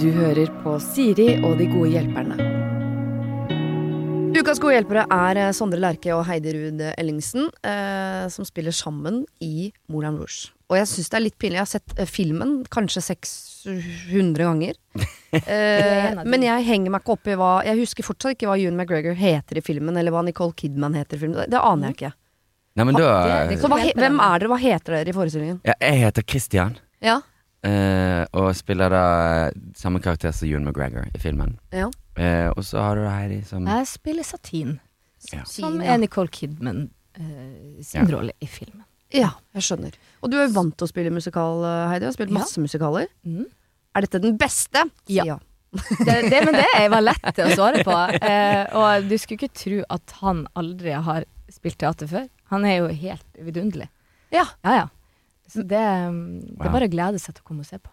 Du hører på Siri og de gode hjelperne. Ukas gode hjelpere er eh, Sondre Lerche og Heidi Ruud Ellingsen, eh, som spiller sammen i Moulin Rouge. Og jeg syns det er litt pinlig. Jeg har sett eh, filmen kanskje 600 ganger. Eh, men jeg henger meg ikke opp i hva Jeg husker fortsatt ikke hva Ewan McGregor heter i filmen, eller hva Nicole Kidman heter i filmen. Det, det aner jeg ikke. Nei, men da det- Så hva, he- hvem er dere? Hva heter dere i forestillingen? ja, Jeg heter Christian, Ja, eh, og spiller da samme karakter som Ewan McGregor i filmen. ja. Eh, og så har du da Heidi som Jeg spiller Satin, Ja. som er Nicole Kidman eh, sin Ja. rolle i filmen. ja, jeg skjønner. Og du er jo vant til å spille musikal, eh, Heidi. Du har spilt Ja. masse musikaler. Mm. Er dette den beste? Ja. Det, det, men det var lett å svare på. Eh, og du skulle ikke tro at han aldri har spilt teater før. Han er jo helt vidunderlig. Ja. Ja, ja. Så det, mm, det er bare å glede seg til å komme og se på.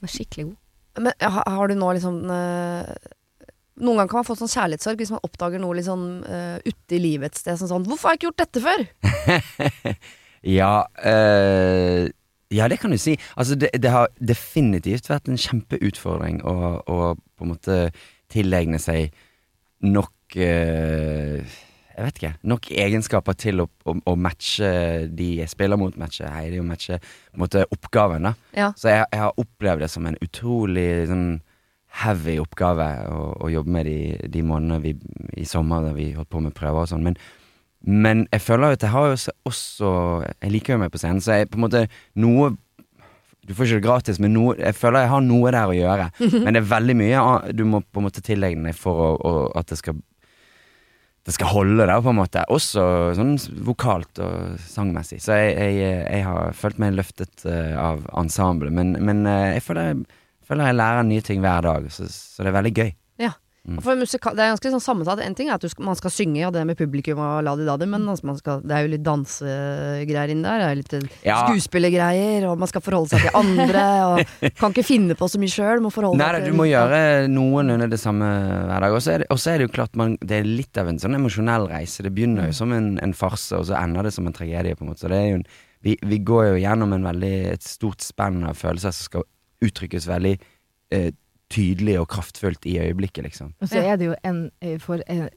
Han er skikkelig god. Men har, har du nå liksom øh Noen ganger kan man få sånn kjærlighetssorg hvis man oppdager noe litt sånn uh, ute i livet et sted. Sånn, sånn 'Hvorfor har jeg ikke gjort dette før?' Ja, øh, ja, det kan du si. Altså, det, det har definitivt vært en kjempeutfordring å, å på en måte tilegne seg nok eh, Jeg vet ikke. Nok egenskaper til å, å, å matche de jeg spiller mot, matche Heidi, og matche måte oppgaven. da Ja. Så jeg, jeg har opplevd det som en utrolig sånn heavy oppgave å, å jobbe med de, de månedene vi, i sommer da vi holdt på med prøver og sånn. Men, men jeg føler at jeg har jo også, også Jeg liker jo meg på scenen, så jeg på en måte noe Du får ikke det gratis, men noe, jeg føler jeg har noe der å gjøre. Men det er veldig mye du må på en måte tilegne deg for å, å, at det skal det skal holde der, på en måte. Også sånn vokalt og sangmessig. Så jeg, jeg, jeg har følt meg løftet uh, av ensemblet. Men, men uh, jeg føler jeg, føler jeg lærer nye ting hver dag, så, så det er veldig gøy. Mm. For musikal, det er ganske sånn sammensatt. En ting er at du skal, man skal synge, og det med publikum og la de da det, men altså man skal, det er jo litt dansegreier inni der. Det er litt eh, Ja. skuespillergreier, og man skal forholde seg til andre. Og kan ikke finne på så mye sjøl. Må forholde Nei, nei, til du må gjøre noenlunde det samme hver dag. Og så er, er det jo klart man, det er litt av en sånn emosjonell reise. Det begynner jo som en, en farse, og så ender det som en tragedie. på en måte Så det er jo en, vi, vi går jo gjennom en veldig, et stort spenn av følelser som skal uttrykkes veldig eh, tydelig og kraftfullt i øyeblikket, liksom. Og så er det jo en eh, for, en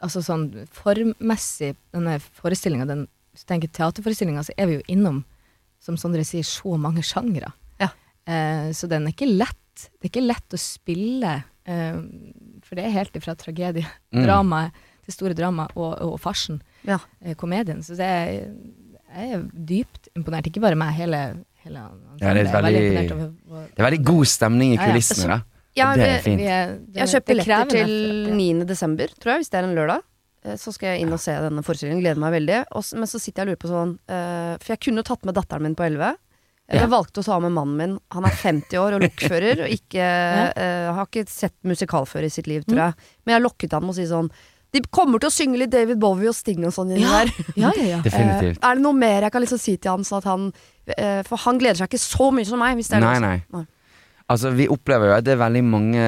Altså sånn formmessig, denne forestillinga, den Hvis du tenker teaterforestillinga, så er vi jo innom, som Sondre sier, så mange sjangre. Ja. Eh, så den er ikke lett. Det er ikke lett å spille, eh, for det er helt ifra tragedie, Mm. dramaet, det store dramaet, og, og farsen, Ja. eh, komedien. Så det er, jeg er dypt imponert. Ikke bare meg, hele, hele Ja, det er veldig- over- over- Det er veldig god stemning i Ja, ja. kulissene, da. Ja, det er fint. Vi er, det, Jeg kjøper er billetter til 9. desember, tror jeg, hvis det er en lørdag. Eh, Så skal jeg inn og se denne forestillingen. Gleder meg veldig. Og men så sitter jeg og lurer på sånn uh, For jeg kunne tatt med datteren min på 11. Ja. Jeg valgte å ta med mannen min. Han er 50 år og lokfører. Og ikke, uh, har ikke sett musikal før i sitt liv, tror jeg. Men jeg lokket han med å si sånn De kommer til å synge litt David Bowie og Sting og sånn inni Ja. der. Ja, ja, ja. Definitivt. Er det noe mer jeg kan liksom si til han, sånn at han For han gleder seg ikke så mye som meg, hvis det er Nei, nei. Altså, vi opplever jo at det er veldig mange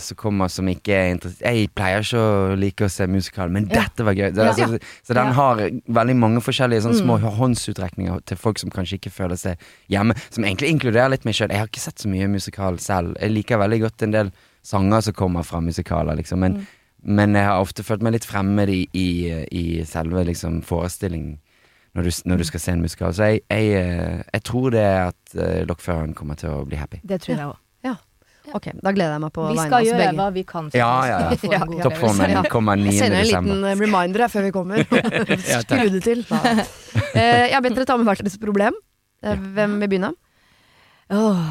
som kommer som ikke er interessert Jeg pleier ikke å like å se musikal, men Ja. dette var gøy. Det, Ja. altså, så den har veldig mange forskjellige sånne små Mm. håndsutrekninger til folk som kanskje ikke føler seg hjemme. Som egentlig inkluderer litt meg sjøl. Jeg har ikke sett så mye musikal selv. Jeg liker veldig godt en del sanger som kommer fra musikaler, liksom. Men, Mm. men jeg har ofte følt meg litt fremmed i, i, i selve liksom, forestillingen. Når du, når du skal se en musikal. Så jeg, jeg, eh, jeg tror det er at uh, lokføreren kommer til å bli happy. Det tror jeg òg. Ok, da gleder jeg meg på Vi vegne av skal oss gjøre begge. hva vi kan. for Ja, at vi ja, ja. skal Ja, ja. Toppformen Ja. kommer 9. Jeg sender en liten eh, reminder her før vi kommer. Ja. Skru det til. uh, jeg har bedt dere ta med hvert deres problem. Eh, hvem vil begynne? Oh.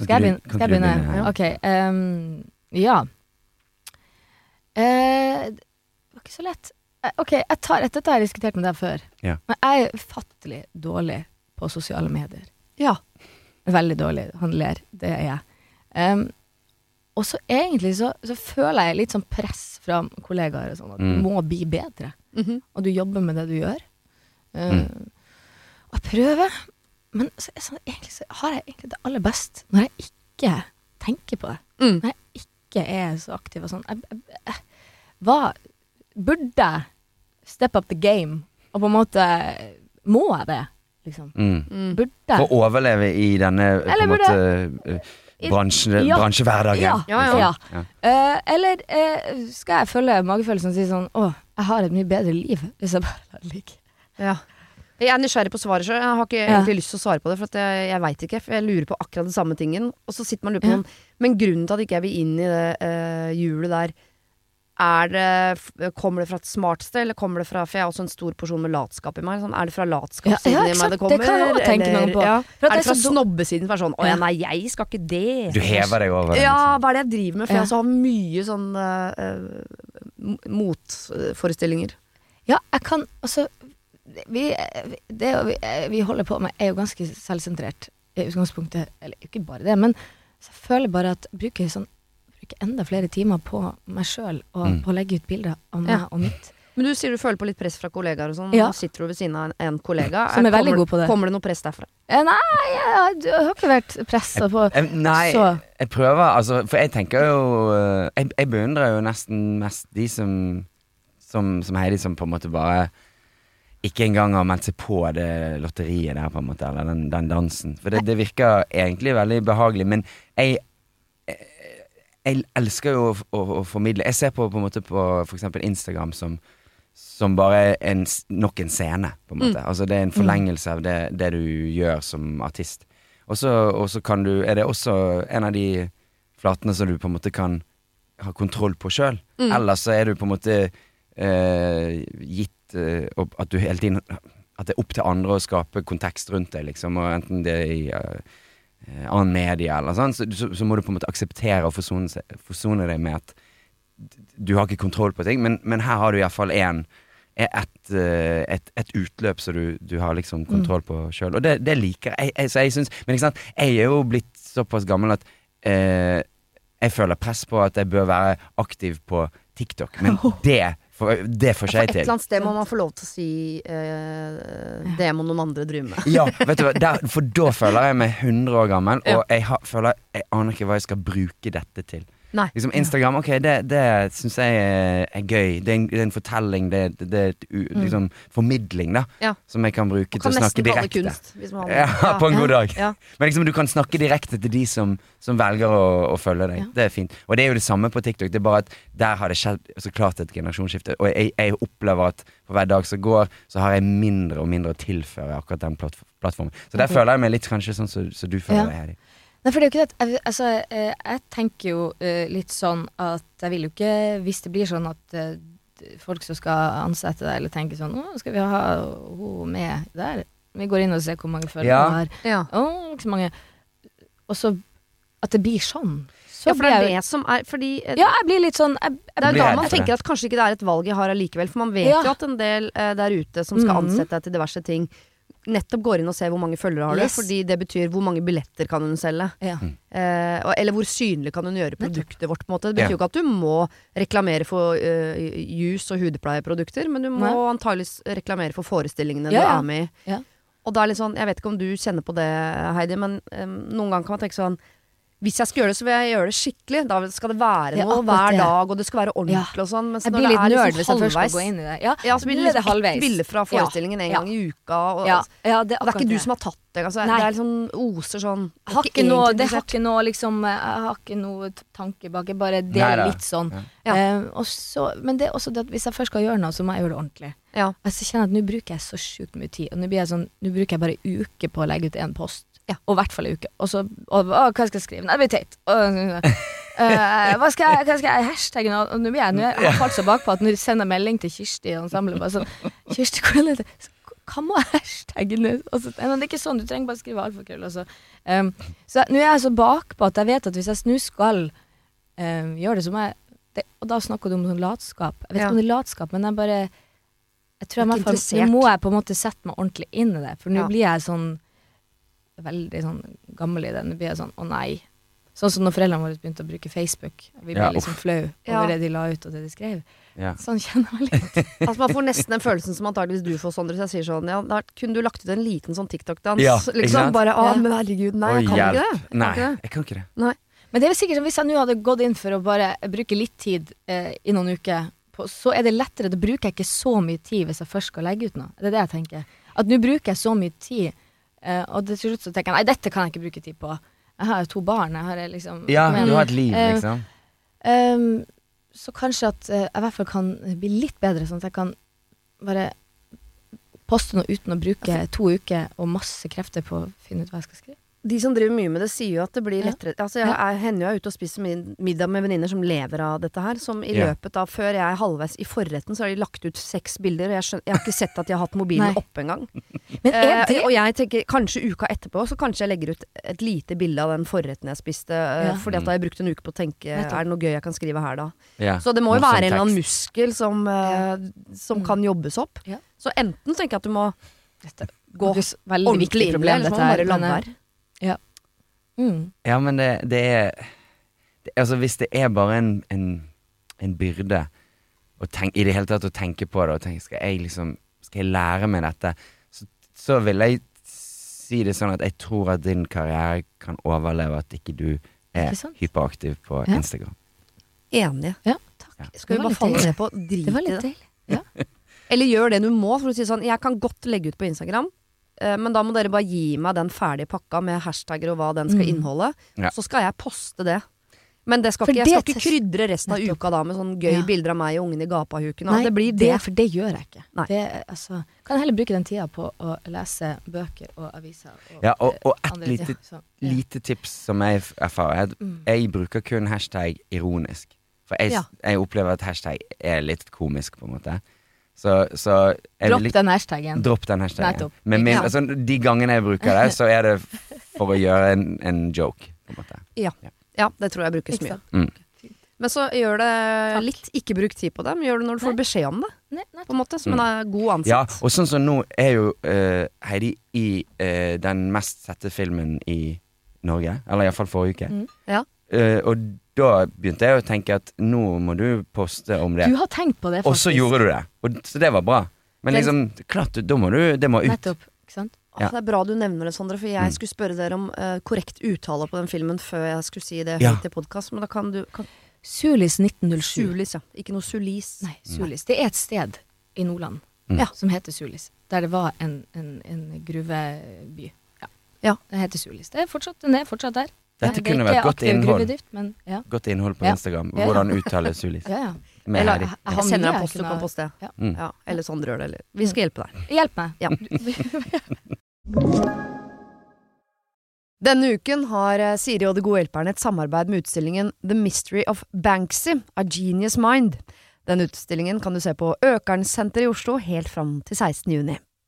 Skal jeg begynne? Skal jeg begynne. Ok. Um, ja. Uh, det var ikke så lett. Eh, ok, jeg tar, dette har jeg diskutert med deg før. Ja. Men jeg er ufattelig dårlig på sosiale medier. Ja. Veldig dårlig. Han ler. Det er jeg. Um, og så egentlig så, så føler jeg litt sånn press fra kollegaer og sånn, at Mm. du må bli bedre. Mhm. Og du jobber med det du gjør. Eh, Mm. Og jeg prøver, men så, så, egentlig så har jeg egentlig det aller best når jeg ikke tenker på det. Mm. Når jeg ikke er så aktiv og sånn. Jeg, jeg, jeg, hva Burde jeg step up the game og på en måte Må jeg det? liksom. Mm. Mm. Burde. For å overleve i denne på en måte eh, bransje, Ja. bransjehverdagen. Ja, Ja, liksom. ja. Ja. Eh, eller uh, skal jeg følge magefølelsen og si sånn Å, jeg har et mye bedre liv hvis jeg bare lar det ligge. Ja. Jeg er nysgjerrig på svaret sjøl. Jeg har ikke Ja. egentlig lyst til å svare på det, for at jeg, jeg veit ikke. For jeg lurer på akkurat den samme tingen. Og så sitter man og lurer på Ja. sånn Men grunnen til at ikke jeg vil inn i det hjulet der, er det Kommer det fra et smart sted, eller kommer det fra For jeg har også en stor porsjon med latskap i meg. Sånn, er det fra latskap Ja, ja, i meg det det Det kommer? kan jeg også tenke eller- noe på. Ja. For at Er det det er fra så snobbesiden som er sånn Å ja, nei, jeg skal ikke det. Du hever deg over det. Ja, hva er det jeg driver med? For Ja. jeg også har mye sånn eh, eh, motforestillinger. Ja, jeg kan Altså, vi, det vi, vi holder på med, er jo ganske selvsentrert i utgangspunktet. Eller ikke bare det, men jeg føler bare at jeg bruker sånn bruker enda flere timer på meg sjøl og Mm. på å legge ut bilder av meg Ja. og mitt. Men du sier du føler på litt press fra kollegaer og sånn. Ja. Sitter du ved siden av en, en kollega. Som er veldig kommer, god på det. Kommer det noe press derfra? Eh, Nei, jeg, jeg har ikke vært pressa på Eh, Nei, Så- jeg prøver, altså For jeg tenker jo eh, Jeg, jeg beundrer jo nesten mest de som, som Som Heidi, som på en måte bare ikke engang har meldt seg på det lotteriet der, på en måte, eller den, den dansen. For det, det virker egentlig veldig behagelig, men jeg jeg elsker jo å, å, å formidle Jeg ser på, på en måte på eksempel Instagram som, som bare en, nok en scene, på en måte. Altså det er en forlengelse av det, det du gjør som artist. Og så kan du Er det også en av de flatene som du på en måte kan ha kontroll på sjøl? Mm. Eller så er du på en måte eh, gitt eh, at du hele tiden At det er opp til andre å skape kontekst rundt deg, liksom, og enten det er i eh, annen media eller sånn, så, så, så må du på en måte akseptere og forsone, forsone deg med at du har ikke kontroll på ting, men, men her har du iallfall én et, eh, et, et utløp som du, du har liksom kontroll på sjøl. Og det, det liker jeg. jeg, så jeg synes, men ikke sant, jeg er jo blitt såpass gammel at eh, jeg føler press på at jeg bør være aktiv på TikTok. Men det, får- det får For til. et eller annet sted må man få lov til å si eh, det må noen andre drive med. Ja, vet du hva, der, for da føler jeg meg 100 år gammel, Ja. og jeg har, føler Jeg aner ikke hva jeg skal bruke dette til. Nei. Liksom Instagram, ok, det, det syns jeg er, gøy. Det er, en, det er en fortelling, det, det, det er et mm. liksom formidling, da. Ja. Som jeg kan bruke kan til å snakke direkte. kunst. Ja, på en god dag. Ja. Men liksom du kan snakke direkte til de som, som velger å, å følge deg. Ja. Det er fint. Og det er jo det samme på TikTok. Det er bare at der har det skjedd så klart et generasjonsskifte. Og jeg, jeg opplever at for hver dag som går, så har jeg mindre og mindre å tilføre akkurat den plattformen. Så der okay. føler jeg meg litt kanskje sånn som som du føler deg, Heidi. Nei, for det er jo ikke det. Jeg, altså, eh, jeg tenker jo eh, litt sånn at jeg vil jo ikke, hvis det blir sånn at eh, folk som skal ansette deg, eller tenker sånn Å, skal vi ha henne med der? Vi går inn og ser hvor mange følgere Ja. hun har. Ja. Å, ikke så mange. Og så At det blir sånn. Så ja, for det er det som er Fordi Ja, jeg blir litt sånn jeg, jeg, det er blir da man tenker at kanskje ikke det er et valg jeg har allikevel. For man vet Ja. jo at en del eh, der ute som skal Mhm. ansette deg til diverse ting, nettopp går inn og ser hvor mange følgere har du. Fordi det betyr hvor mange billetter kan hun selge. ja. Eh, eller hvor synlig kan hun gjøre produktet vårt. på en måte Det betyr Ja. jo ikke at du må reklamere for uh, juice og hudpleieprodukter, men du må Nei. antageligvis reklamere for forestillingene Ja, du er med i. Ja. Og da er det litt sånn, jeg vet ikke om du kjenner på det, Heidi, men um, noen ganger kan man tenke sånn hvis jeg skal gjøre det, så vil jeg gjøre det skikkelig. Da skal det være Ja, noe akkurat hver dag, og det skal være ordentlig og sånn. Mens Jeg når blir det litt er nerd liksom hvis jeg først skal halvveis- gå inn i det. Ja, Ja, så blir det litt halvveis. bilde fra forestillingen en Ja. gang i uka. Og, Ja, ja, det, og det er ikke du som har tatt det. Altså, det er liksom oser sånn har ikke noe, det har ikke noe liksom Jeg har ikke noe tanke bak. Jeg bare det er litt sånn. Ja. Eh, og så, men det er også det at hvis jeg først skal gjøre noe, så må jeg gjøre det ordentlig. Ja. Jeg kjenner at nå bruker jeg så sjukt mye tid. Og nå blir jeg sånn Nå bruker jeg bare uke på å legge ut én post. Ja. Og i hvert fall en uke. Og så og, å, Hva skal jeg skrive? Nei, det blir teit. Eh, hva skal jeg, hva skal jeg hashtagge nå? Nå blir jeg, nå jeg falt så bakpå at nå sender jeg melding til Kirsti i ensemblet bare sånn Kirsti, hvordan er det? Hva må jeg hashtagge nå? Det er ikke sånn, du trenger bare skrive alfakrøll. og Så, um, så nå er jeg så bakpå at jeg vet at hvis jeg nå skal um, gjøre det, så må jeg det, Og da snakker du om sånn latskap. Jeg vet Ja. ikke om det er latskap, men jeg bare Jeg tror jeg, jeg er. Nå må jeg på en måte sette meg ordentlig inn i det, for nå Ja. blir jeg sånn veldig sånn gammel i det. Nå blir jeg sånn å nei. Sånn som når foreldrene våre begynte å bruke Facebook. Vi ble Ja, liksom flau Ja. over det de la ut og det de skrev. Ja. Sånn kjenner jeg litt. Altså Man får nesten den følelsen som antageligvis du får, Sondre. Så jeg sier sånn Ja, da kunne du lagt ut en liten sånn TikTok-dans? Ja, liksom bare Å, Ja. men herregud, nei, jeg kan hjelp. ikke det. Nei, Kan ikke det. jeg kan ikke det. Men det er sikkert hvis jeg nå hadde gått inn for å bare bruke litt tid eh, i noen uker, på, så er det lettere. Da bruker jeg ikke så mye tid hvis jeg først skal legge ut noe. Det er det jeg tenker. At nå bruker jeg så mye tid, eh, og til slutt så tenker jeg nei, dette kan jeg ikke bruke tid på. Jeg har jo to barn. Jeg har liksom Ja, Men, du har et liv, eh, liksom. um, så kanskje at eh, jeg i hvert fall kan bli litt bedre, sånn at jeg kan bare poste noe uten å bruke to uker og masse krefter på å finne ut hva jeg skal skrive. De som driver mye med det, sier jo at det blir Ja. lettere Altså, jeg Ja. er, hender jo jeg er ute og spiser middag med venninner som lever av dette her. Som i Ja. løpet av Før jeg er halvveis i forretten, så har de lagt ut seks bilder. Og jeg, skjønner, jeg har ikke sett at de har hatt mobilen oppe engang. Eh, og jeg tenker kanskje uka etterpå, så kanskje jeg legger ut et lite bilde av den forretten jeg spiste. eh, Ja. Fordi at da har jeg brukt en uke på å tenke Er det noe gøy jeg kan skrive her da? Ja. Så det må jo være en eller annen muskel som, eh, som Mm. kan jobbes opp. Ja. Så enten tenker jeg at du må Dette gå ordentlig inn eller så må her. bare la være. Eh, Mm. Ja, men det, det er det, Altså, hvis det er bare en, en, en byrde å tenke, i det hele tatt å tenke på det, og tenke skal jeg liksom Skal jeg lære meg dette, så, så vil jeg si det sånn at jeg tror at din karriere kan overleve at ikke du er Ikke hyperaktiv på Ja. Instagram. Enig. Ja, takk. Ja. Skal vi bare falle ned på Det drit var i litt det? deilig. Eller gjør det du må, for å si sånn. Jeg kan godt legge ut på Instagram, men da må dere bare gi meg den ferdige pakka med hashtagger og hva den skal Mm. inneholde. Ja. Så skal jeg poste det. Men det skal ikke, jeg skal det ikke krydre resten av uka da med sånn gøy Ja. bilder av meg og ungen i gapahuken. Nei, det blir det. for det gjør jeg ikke. Nei. Det, altså, kan jeg heller bruke den tida på å lese bøker og aviser. Og, Ja, og, og eh, et andre- lite, ja, så, ja. lite tips som jeg erfarer, Jeg, Mm. jeg bruker kun hashtag ironisk. For jeg, Ja. jeg opplever at hashtag er litt komisk, på en måte. Så, så Dropp vil den hashtagen. Dropp den hashtagen. Nettopp. Men min, Ja. altså, de gangene jeg bruker det, så er det for å gjøre en, en joke, på en måte. Ja. ja, det tror jeg brukes mye. Mm. Men så gjør det Takk. litt, ikke bruk tid på det, men gjør det når du får Nei. beskjed om det. Nei, På en måte, Som en eh, god ansikt. Ja, og sånn som nå er jo uh, Heidi i uh, den mest sette filmen i Norge. Eller iallfall forrige uke. Mm. Ja. Eh, og da begynte jeg å tenke at nå må du poste om det. Du har tenkt på det, Og så gjorde du det. Og, så det var bra. Men Det- liksom, klart, da må du Det må ut. Nettopp. Ikke sant? Ja. Det er bra du nevner det, Sondre, for jeg Mm. skulle spørre dere om uh, korrekt uttale på den filmen før jeg skulle si det Ja. til podkast, men da kan du kan, Sulis 1907. Sulis, ja. Ikke noe Sulis. Nei, Sulis. Det er et sted i Nordland Mm. som heter Sulis. Der det var en, en, en gruveby. Ja. Ja. Det heter Sulis. Det er fortsatt, den er fortsatt der. Dette Det kunne vært godt innhold. gruvedrift, men ja. Godt innhold på Ja. Instagram. Hvordan uttale Sulis. ja, ja. Med Eller jeg, Jeg sender en deg post, du kan poste. Ja. Mm. Ja, eller Sondre gjør det, eller Vi skal hjelpe deg. Hjelp meg. Ja. Denne uken har eh, Siri og De gode hjelperne et samarbeid med utstillingen The Mystery of Banksy, A Genius Mind. Den utstillingen kan du se på Økernsenteret i Oslo helt fram til 16. juni.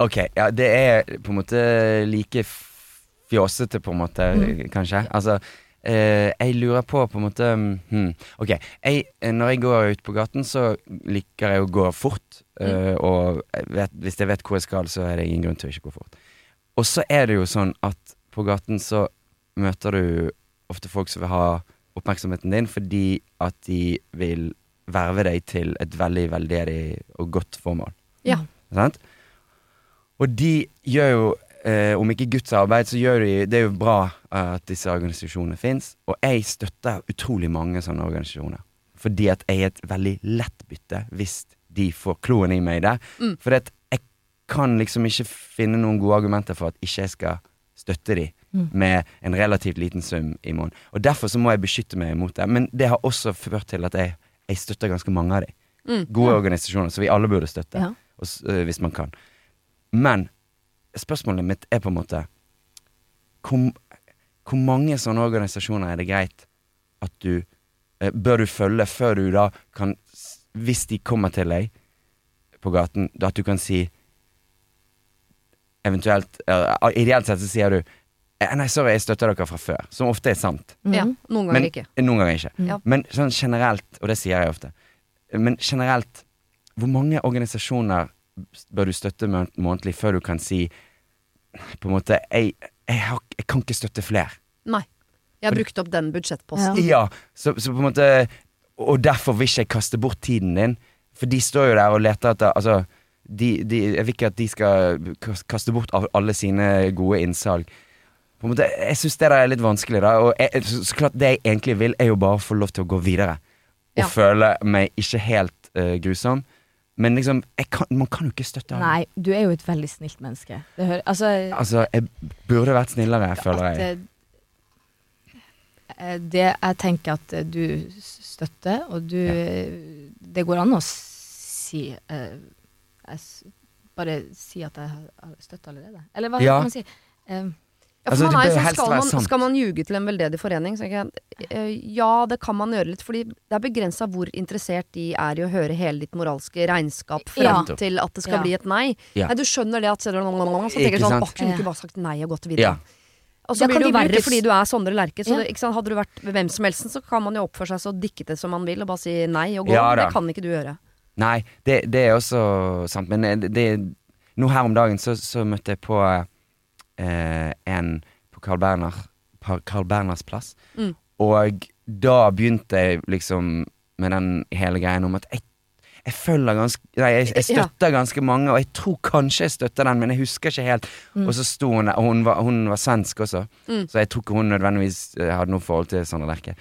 Ok, ja, det er på en måte like fjåsete, på en måte, kanskje. Altså, eh, jeg lurer på på en måte hmm, Ok, jeg, eh, når jeg går ut på gaten, så liker jeg å gå fort. eh, og vet, hvis jeg vet hvor jeg skal, så er det ingen grunn til å ikke gå fort. Og så er det jo sånn at på gaten så møter du ofte folk som vil ha oppmerksomheten din fordi at de vil verve deg til et veldig veldedig og godt formål. Ja. Sant? Og de gjør jo, eh, om ikke Guds arbeid, så gjør de Det er jo bra eh, at disse organisasjonene fins. Og jeg støtter utrolig mange sånne organisasjoner. Fordi at jeg er et veldig lett bytte hvis de får kloen i meg der. Mm. For jeg kan liksom ikke finne noen gode argumenter for at ikke jeg skal støtte de Mm. med en relativt liten sum i måneden. Og derfor så må jeg beskytte meg mot det. Men det har også ført til at jeg, jeg støtter ganske mange av de. Mm. Gode organisasjoner som vi alle burde støtte Ja. og, øh, hvis man kan. Men spørsmålet mitt er på en måte hvor, hvor mange sånne organisasjoner er det greit at du eh, Bør du følge før du da kan Hvis de kommer til deg på gaten, da at du kan si Eventuelt uh, Ideelt sett så sier du eh, Nei, sorry, jeg støtter dere fra før. Som ofte er sant. Mm. ja. Noen Men, ganger ikke. Noen ganger ikke. Mm. Men sånn generelt, og det sier jeg ofte Men generelt, hvor mange organisasjoner bør du støtte månedlig før du kan si På en måte Jeg, jeg, har, jeg kan ikke støtte flere. Nei. Jeg har brukt opp den budsjettposten. Ja, så, så på en måte Og derfor vil ikke jeg kaste bort tiden din. For de står jo der og leter etter Altså, de, de, jeg vil ikke at de skal kaste bort alle sine gode innsalg. På en måte, Jeg syns det der er litt vanskelig, da. Og jeg, så, så klart det jeg egentlig vil, er jo bare å få lov til å gå videre. Og Ja. føle meg ikke helt uh, grusom. Men liksom, kan, man kan jo ikke støtte alle. Nei, du er jo et veldig snilt menneske. Det hører, altså, Altså, jeg burde vært snillere, føler jeg. eh, Det jeg tenker at eh, du støtter, og du Det går an å si eh, jeg, Bare si at jeg har støtte allerede. Eller hva Ja. kan man si? Eh, Ja, for altså, man er, sånn, skal, man, skal man ljuge til en veldedig forening, så jeg eh, ja, det kan man gjøre litt. Fordi det er begrensa hvor interessert de er i å høre hele ditt moralske regnskap fram Ja. til at det skal Ja. bli et nei. Ja. Nei, du skjønner det at så tenker Ikke du sånn? Åh, kunne ikke bare sagt nei og gått Ja. videre? Og så blir det jo de verre brukes- fordi du er Sondre Lerche. Så Ja. det, ikke sant? Hadde du vært hvem som helst, så kan man jo oppføre seg så dikkete som man vil og bare si nei og gå. Ja det kan ikke du gjøre. Nei, det, det er også sant. Men eh, det, det, nå her om dagen så, så møtte jeg på eh, en på Carl, Berner, på Carl Berners plass. Mm. Og da begynte jeg liksom med den hele greien om at jeg, jeg følger ganske Nei, jeg, jeg Ja. støtter ganske mange, og jeg tror kanskje jeg støtter den, men jeg husker ikke helt. Og så sto hun der, og hun var, hun var svensk også, Mm. så jeg tror ikke hun nødvendigvis eh, hadde noe forhold til Sondre Lerche.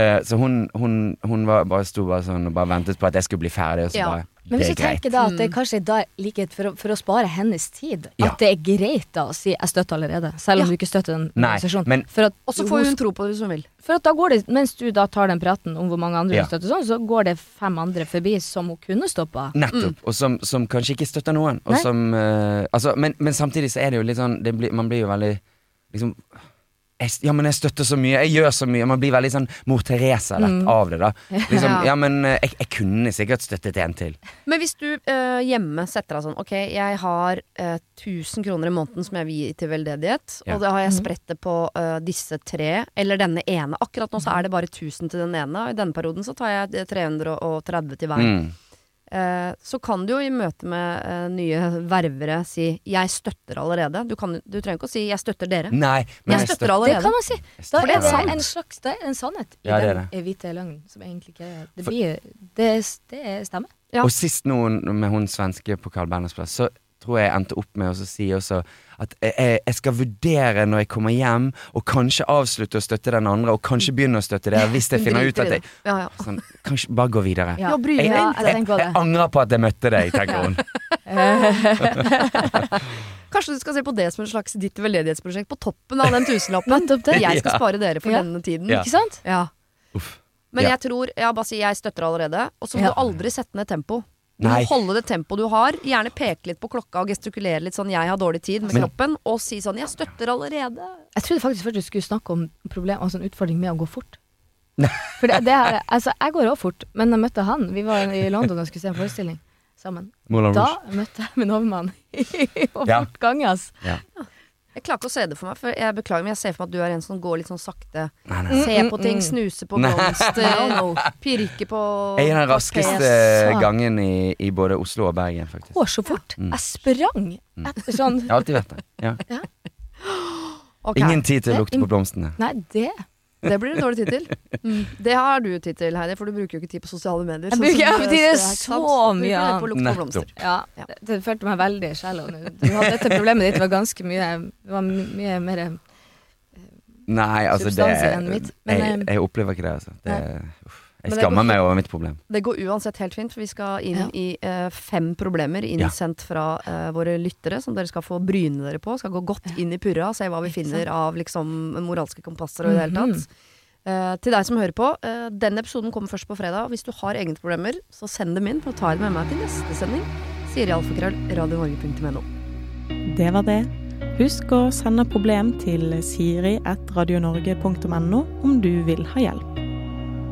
Eh, så hun, hun, hun var, bare sto bare sånn og bare ventet på at jeg skulle bli ferdig, og så Ja. bare Men hvis du er tenker da at det er kanskje da er likhet for, å- for å spare hennes tid, Ja. at det er greit da å si 'jeg støtter allerede', selv om Ja. du ikke støtter den Nei, organisasjon. men- for, at Og så får hun tro på det hvis hun vil. for at da går det, mens du da tar den praten om hvor mange andre Ja. du støtter sånn, så går det fem andre forbi som hun kunne stoppa. Nettopp. Og som, som kanskje ikke støtter noen. Og som, uh, altså, men, men samtidig så er det jo litt sånn det blir, Man blir jo veldig liksom jeg, Ja, men jeg støtter så mye, jeg gjør så mye. Man blir veldig sånn mor Teresa lett Mm. av det, da. Liksom, Ja. ja, men eh, jeg, jeg kunne sikkert støttet en til. Men hvis du øh, hjemme setter deg sånn Ok, jeg har øh, 1000 kroner i måneden som jeg vil gi til veldedighet, Ja. og da har jeg Mhm. spredt det på øh, disse tre, eller denne ene. Akkurat nå så er det bare 1000 til den ene, og i denne perioden så tar jeg eh, 330 til hver. Mm. Eh, så kan du jo i møte med eh, nye ververe si 'jeg støtter allerede'. Du, kan, du trenger ikke å si 'jeg støtter dere'. Nei, men Jeg jeg støtter støtter Det kan man si. Da det er det sant. en slags Det er en sannhet i Ja, det er den hvite løgnen, som egentlig ikke er Det For- blir Det, det stemmer. Ja. Og sist nå med hun svenske på Carl Berners plass, så tror jeg endte opp med å si også at jeg, jeg- jeg skal vurdere når jeg kommer hjem, og kanskje avslutte å støtte den andre, og kanskje begynne å støtte dere hvis jeg finner ut at jeg ja, ja. sånn, Kanskje bare gå videre. Ja, Jeg, jeg, jeg jeg, angrer på at jeg møtte deg, tenker hun. Kanskje du skal se på det som en slags ditt veldedighetsprosjekt på toppen av den tusenlappen. Jeg skal spare dere for denne tiden. Ikke sant? Ja. Men jeg tror Jeg bare sier jeg støtter allerede. Og så må du aldri sette ned tempo. Du må holde det tempoet du har. Gjerne peke litt på klokka og gestikulere litt sånn 'jeg har dårlig tid' med Men- kroppen. Og si sånn 'jeg støtter allerede'. Jeg trodde faktisk først du skulle snakke om problem, altså en utfordring med å gå fort. For det, det er, altså, jeg går òg fort, men jeg møtte han. Vi var i London og skulle se en forestilling sammen. Da møtte jeg min overmann i fort gange, ass. Ja. Jeg klarer ikke å se det for meg, for jeg beklager, men jeg ser for meg at du er en som går litt sånn sakte. Nei, nei. Se på mm, ting, mm. snuse på blomster, pirke på Jeg er den raskeste gangen i, i både Oslo og Bergen, faktisk. Går så fort. Mm. Jeg sprang etter sånn Jeg har alltid vært det. Ja. Ok, Ingen tid til å lukte på blomstene. Nei, det Det blir en dårlig tid til. Mm. Det har du tid til, Heidi, for du bruker jo ikke tid på sosiale medier. Jeg bruker- sånn, tid så mye det på lukt og blomster. Ja. Ja. Det, det følte meg veldig shallow nå. Du hadde dette problemet ditt var ganske mye Det var mye mer Nei, altså det Substans mitt. Men, jeg, eh, jeg opplever ikke det, altså. Det, uff. Jeg det skammer går meg over mitt problem. Det går uansett helt fint, for vi skal inn Ja. i uh, fem problemer innsendt fra uh, våre lyttere, som dere skal få bryne dere på. Skal gå godt inn i purra, se hva vi Ikke finner av liksom moralske kompasser og i det hele Mhm. tatt. Uh, til deg som hører på, uh, denne episoden kommer først på fredag. Hvis du har egne problemer, så send dem inn, for å ta dem med meg til neste sending. Sier alfakrøll radionorge.no. Det var det. Husk å sende problem til siri.radionorge.no om du vil ha hjelp.